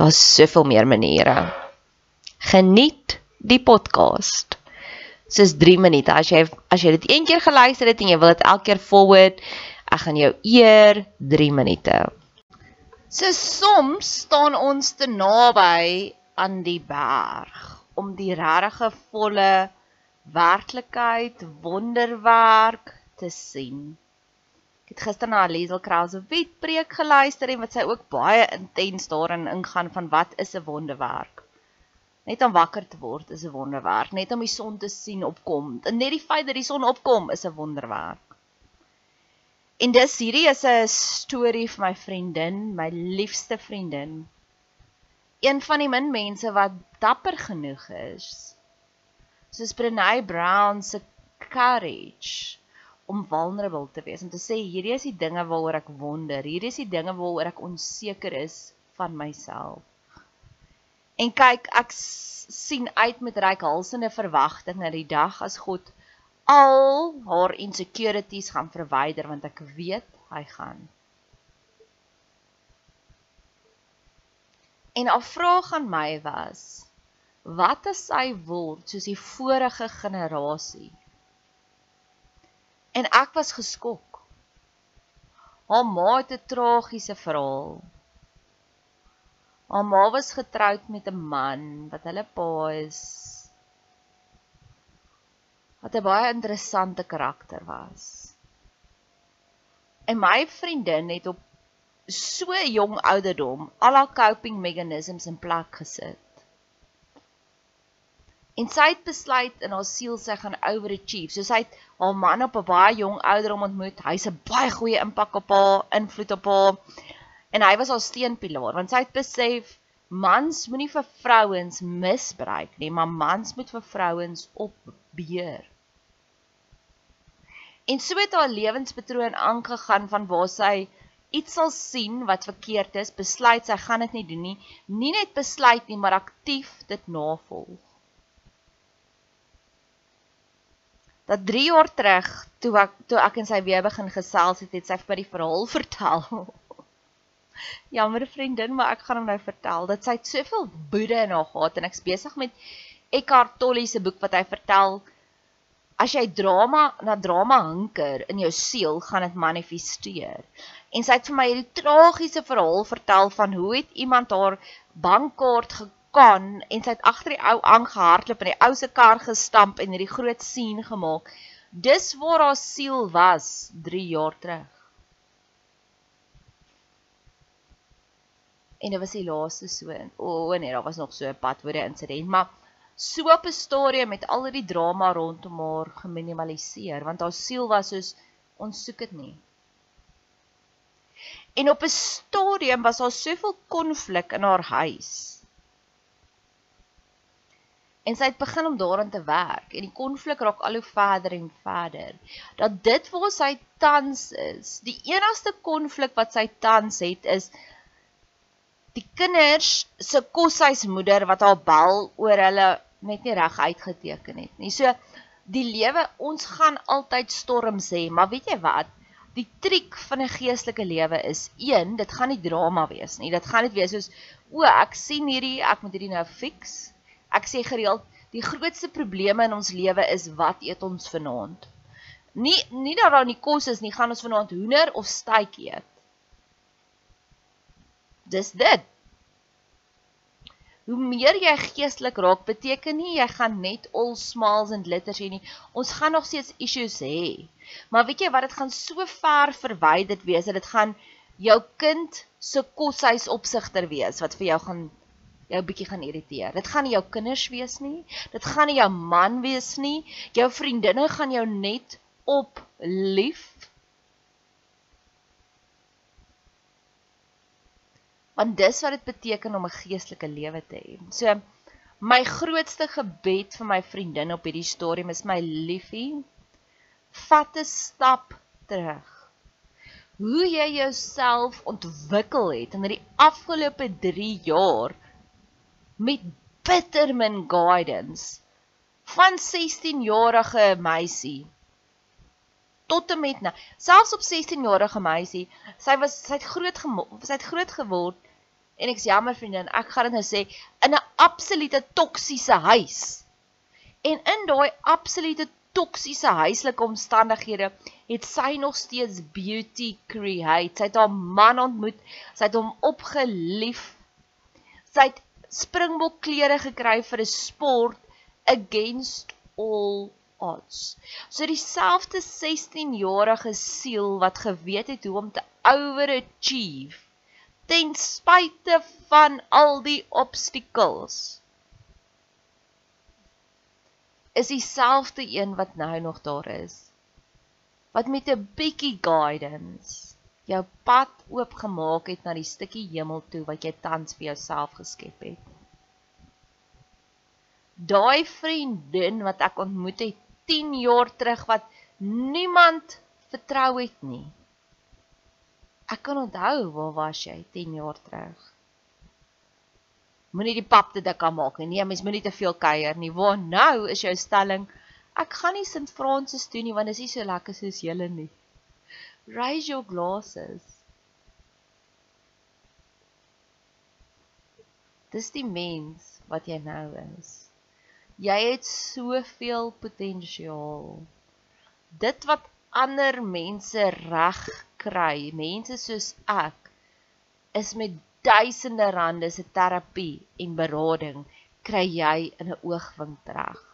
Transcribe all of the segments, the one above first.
Daar's soveel meer maniere. Geniet die podcast. Dis 3 minute. As jy as jy dit een keer geluister het en jy wil dit elke keer forward, ek gaan jou eer 3 minute. So soms staan ons te naby aan die berg om die regte volle werklikheid, wonderwerk te sien het gister na Liesel Krause wetpreek geluister en wat sy ook baie intens daarin ingaan van wat is 'n wonderwerk. Net om wakker te word is 'n wonderwerk, net om die son te sien opkom. En net die feit dat die son opkom is 'n wonderwerk. En dis hierdie is 'n storie vir my vriendin, my liefste vriendin. Een van die min mense wat dapper genoeg is. Soos Brené Brown se courage om vulnerable te wees om te sê hierdie is die dinge waaroor ek wonder, hierdie is die dinge waaroor ek onseker is van myself. En kyk, ek sien uit met reikhalsende verwagtinge die dag as God al haar insecurities gaan verwyder want ek weet hy gaan. En 'n vraag aan my was: Wat as sy word soos die vorige generasie? En ek was geskok. Haar ma het 'n tragiese verhaal. Haar ma was getroud met 'n man wat hulle pa is. Wat 'n baie interessante karakter was. En my vriendin het op so jong ouderdom al haar coping mechanisms in plek gesit. En sy het besluit in haar siel sy gaan overachieve. So sy het haar man op 'n baie jong ouderdom ontmoet. Hy's 'n baie goeie impak op haar, invloed op haar. En hy was haar steunpilaar want sy het besef mans moenie vir vrouens misbruik nie, maar mans moet vir vrouens opbeheer. En so het haar lewenspatroon aangegaan van waar sy iets sal sien wat verkeerd is, besluit sy gaan dit nie doen nie, nie net besluit nie, maar aktief dit navolg. Dat 3 jaar terug toe ek toe ek en sy weer begin gesels het, het sy vir die verhaal vertel. Jammer vriendin, maar ek gaan hom nou vertel dat sy soveel boede in haar gehad en ek's besig met Eckhart Tolle se boek wat hy vertel as jy drama na drama hinker in jou siel, gaan dit manifesteer en sy het vir my hierdie tragiese verhaal vertel van hoe het iemand haar bankkaart gekan en sy het agter die ou aangehardloop en die ou se kar gestamp en hierdie groot sien gemaak. Dis waar haar siel was 3 jaar terug. En dit was die laaste so. O oh, nee, daar was nog so 'n padwoorde insident, maar so op 'n stadium met al die drama rondom haar geminimaliseer want haar siel was soos ons soek dit nie. En op 'n stadium was daar soveel konflik in haar huis. En sy het begin om daaraan te werk en die konflik raak al hoe verder en verder. Dat dit waar sy tans is, die enigste konflik wat sy tans het is die kinders se koshuismoeder wat haar bel oor hulle net nie reg uitgeteken het nie. So die lewe ons gaan altyd storms hê, maar weet jy wat? die triek van 'n geestelike lewe is een, dit gaan nie drama wees nie. Dit gaan net wees soos o, ek sien hierdie, ek moet hierdie nou fix. Ek sê gereeld, die grootste probleme in ons lewe is wat eet ons vanaand? Nie nie dat daar nie kos is nie, gaan ons vanaand hoender of steak eet? Dis dit hoe meer jy geestelik raak, beteken nie jy gaan net all smiles and glitters hê nie. Ons gaan nog steeds issues hê. Maar weet jy wat, dit gaan so ver verwyder wees dat dit gaan jou kind se koshuis opsigter wees wat vir jou gaan jou bietjie gaan irriteer. Dit gaan nie jou kinders wees nie. Dit gaan nie jou man wees nie. Jou vriendinne gaan jou net op lief want dis wat dit beteken om 'n geestelike lewe te hê. So my grootste gebed vir my vriendin op hierdie stadium is my liefie, vat 'n stap terug. Hoe jy jouself ontwikkel het in die afgelope 3 jaar met bitter min guidance van 16 jarige meisie tot en met nou selfs op 16 jarige meisie sy was sy het groot sy het groot geword en ek's jammer vriendin, ek gaan dit nou sê, in 'n absolute toksiese huis. En in daai absolute toksiese huislike omstandighede het sy nog steeds beauty create. Sy het haar man ontmoet, sy het hom opgelief. Sy het springbok klere gekry vir 'n sport against all odds. So dieselfde 16-jarige siel wat geweet het hoe om te overachieve ten spyte van al die obstakels is dieselfde een wat nou nog daar is wat met 'n bietjie guidance jou pad oopgemaak het na die stukkie hemel toe wat jy tans vir jouself geskep het daai vriendin wat ek ontmoet het 10 jaar terug wat niemand vertrou het nie Ek kan onthou waar was jy 10 jaar terug. Moenie die pap te dik maak nie. Nee, mens moenie te veel kuier nie. Waar nou is jou stelling? Ek gaan nie St. Francis toe nie want dit is nie so lekker soos julle nie. Raise your glasses. Dis die mens wat jy nou is. Jy het soveel potensiaal. Dit wat ander mense reg kry, mense soos ek, is met duisende rande se terapie en berading kry jy in 'n oogwink reg.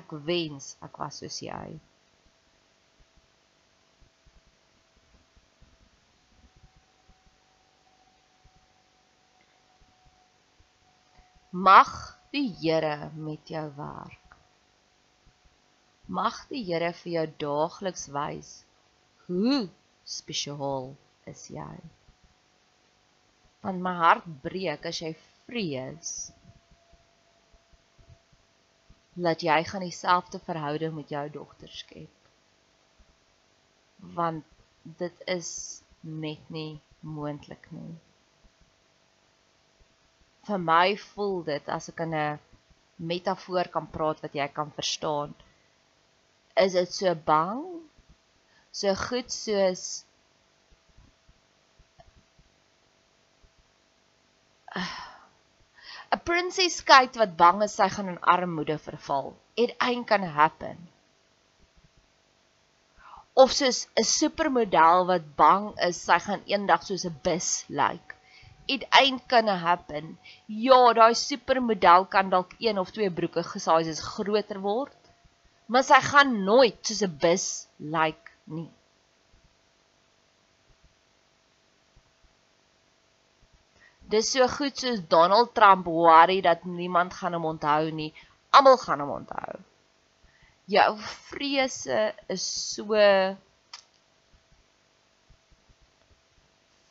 Ek wens ek was soos jy. Mag die Here met jou werk. Mag die Here vir jou daagliks wys hoe spesiaal is jy. Want my hart breek as jy vrees dat jy gaan dieselfde verhouding met jou dogter skep. Want dit is net nie moontlik nie. Vir my voel dit as ek in 'n metafoor kan praat wat jy kan verstaan. Is dit so bang? So goed soos 'n prinses kyk wat bang is sy gaan in armoede verval. It ain't gonna happen. Of soos 'n supermodel wat bang is sy gaan eendag soos 'n bus lyk. Like it ain't gonna happen. Ja, daai supermodel kan dalk een of twee broeke gesize is groter word, maar sy gaan nooit soos 'n bus lyk like nie. Dis so goed soos Donald Trump worry dat niemand gaan hom onthou nie. Almal gaan hom onthou. Jou vrese is so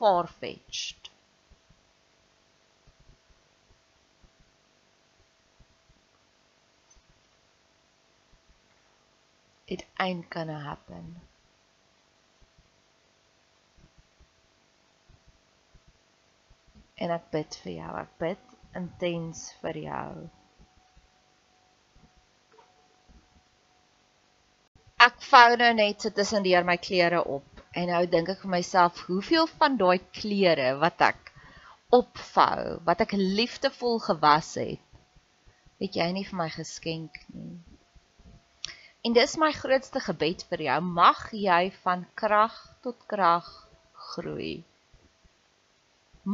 far-fetched. It ain't gonna happen. En ek bid vir jou. Ek bid intens vir jou. Ek vou nou net so tussen deur my klere op en nou dink ek vir myself, hoeveel van daai klere wat ek opvou, wat ek liefdevol gewas het, het jy nie vir my geskenk nie. En dis my grootste gebed vir jou. Mag jy van krag tot krag groei.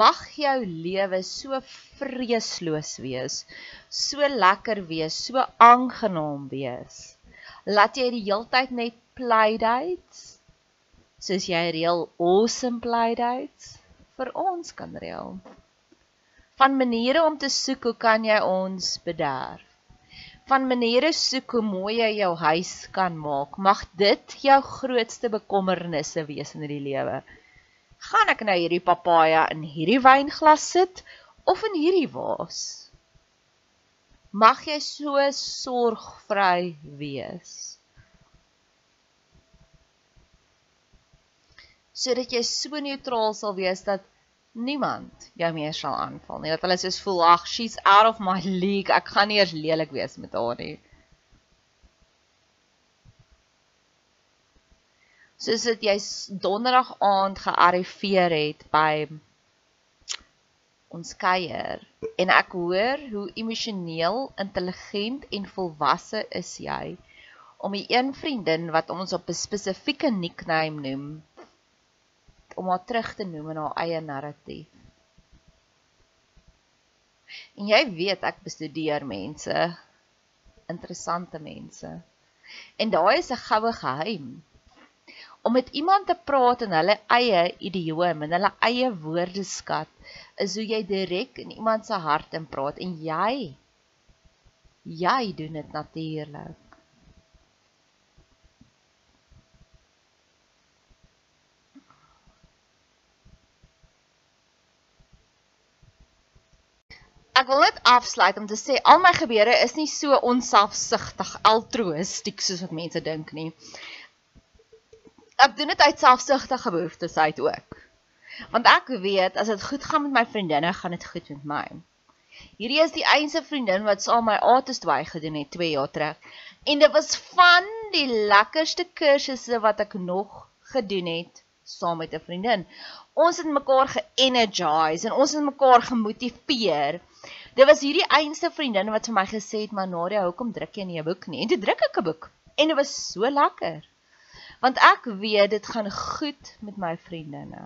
Mag jou lewe so vreesloos wees, so lekker wees, so aangenaam wees. Laat jy die heeltyd net playdates soos jy reël awesome playdates vir ons kan reël. Van maniere om te soek hoe kan jy ons bederf? Van maniere soek hoe mooi jy jou huis kan maak. Mag dit jou grootste bekommernisse wees in die lewe. Gaan ek nou hierdie papaja in hierdie wynglas sit of in hierdie vaas? Mag jy so sorgvry wees. Sodat jy so neutraal sal wees dat niemand jou meer sal aanval nie. Dat hulle soos voel, ag, she's out of my league. Ek gaan nie eers lelik wees met haar nie. Soos dit jy donderdag aand gearriveer het by ons kuier en ek hoor hoe emosioneel, intelligent en volwasse is jy om die een vriendin wat ons op 'n spesifieke nickname noem om haar terug te noem in haar eie narratief. En jy weet ek bestudeer mense, interessante mense. En daai is 'n goue geheim. Om met iemand te praat in hulle eie idioom en hulle eie woordeskat is hoe jy direk in iemand se hart in praat en jy jy doen dit natuurlik. Ek wil net afsluit om te sê al my gebeure is nie so onselfsugtig altruïstiek soos wat mense dink nie. Ek doen dit uit selfsugtige behoeftes uit ook. Want ek weet as dit goed gaan met my vriendinne, gaan dit goed met my. Hierdie is die enigste vriendin wat saam my Ates 2 gedoen het 2 jaar terug. En dit was van die lekkerste kursusse wat ek nog gedoen het saam met 'n vriendin. Ons het mekaar ge-energize en ons het mekaar gemotiveer. Dit was hierdie einste vriendin wat vir my gesê het, "Maar Nadia, hoekom druk jy nie 'n boek nie?" En toe druk ek 'n boek. En dit was so lekker. Want ek weet dit gaan goed met my vriendinne.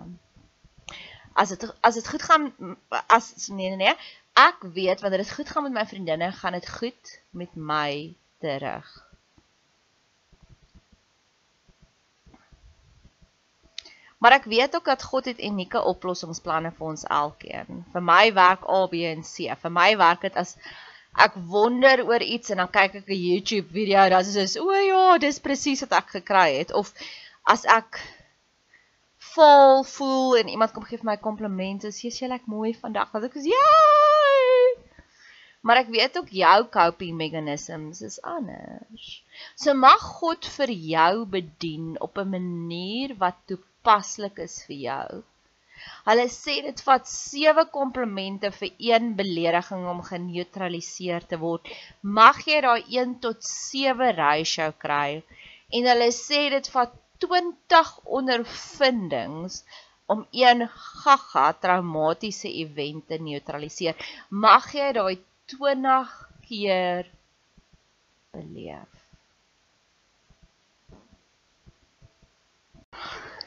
As dit as dit goed gaan as nee nee nee, ek weet wanneer dit goed gaan met my vriendinne, gaan dit goed met my terug. Maar ek weet ook dat God het unieke oplossingsplanne vir ons elkeen. Vir my werk A, B en C. Vir my werk dit as ek wonder oor iets en dan kyk ek 'n YouTube video, dan is dit o ja, dis presies wat ek gekry het of as ek vol voel en iemand kom gee vir my komplimente, sê jy lyk mooi vandag. Dan ek sê ja. Maar ek weet ook jou coping mechanisms is anders. So mag God vir jou bedien op 'n manier wat toe toepaslik is vir jou. Hulle sê dit vat 7 komplimente vir een belediging om geneutraliseer te word. Mag jy daai 1 tot 7 ratio kry. En hulle sê dit vat 20 ondervindings om een gaga traumatiese event te neutraliseer. Mag jy daai 20 keer beleef.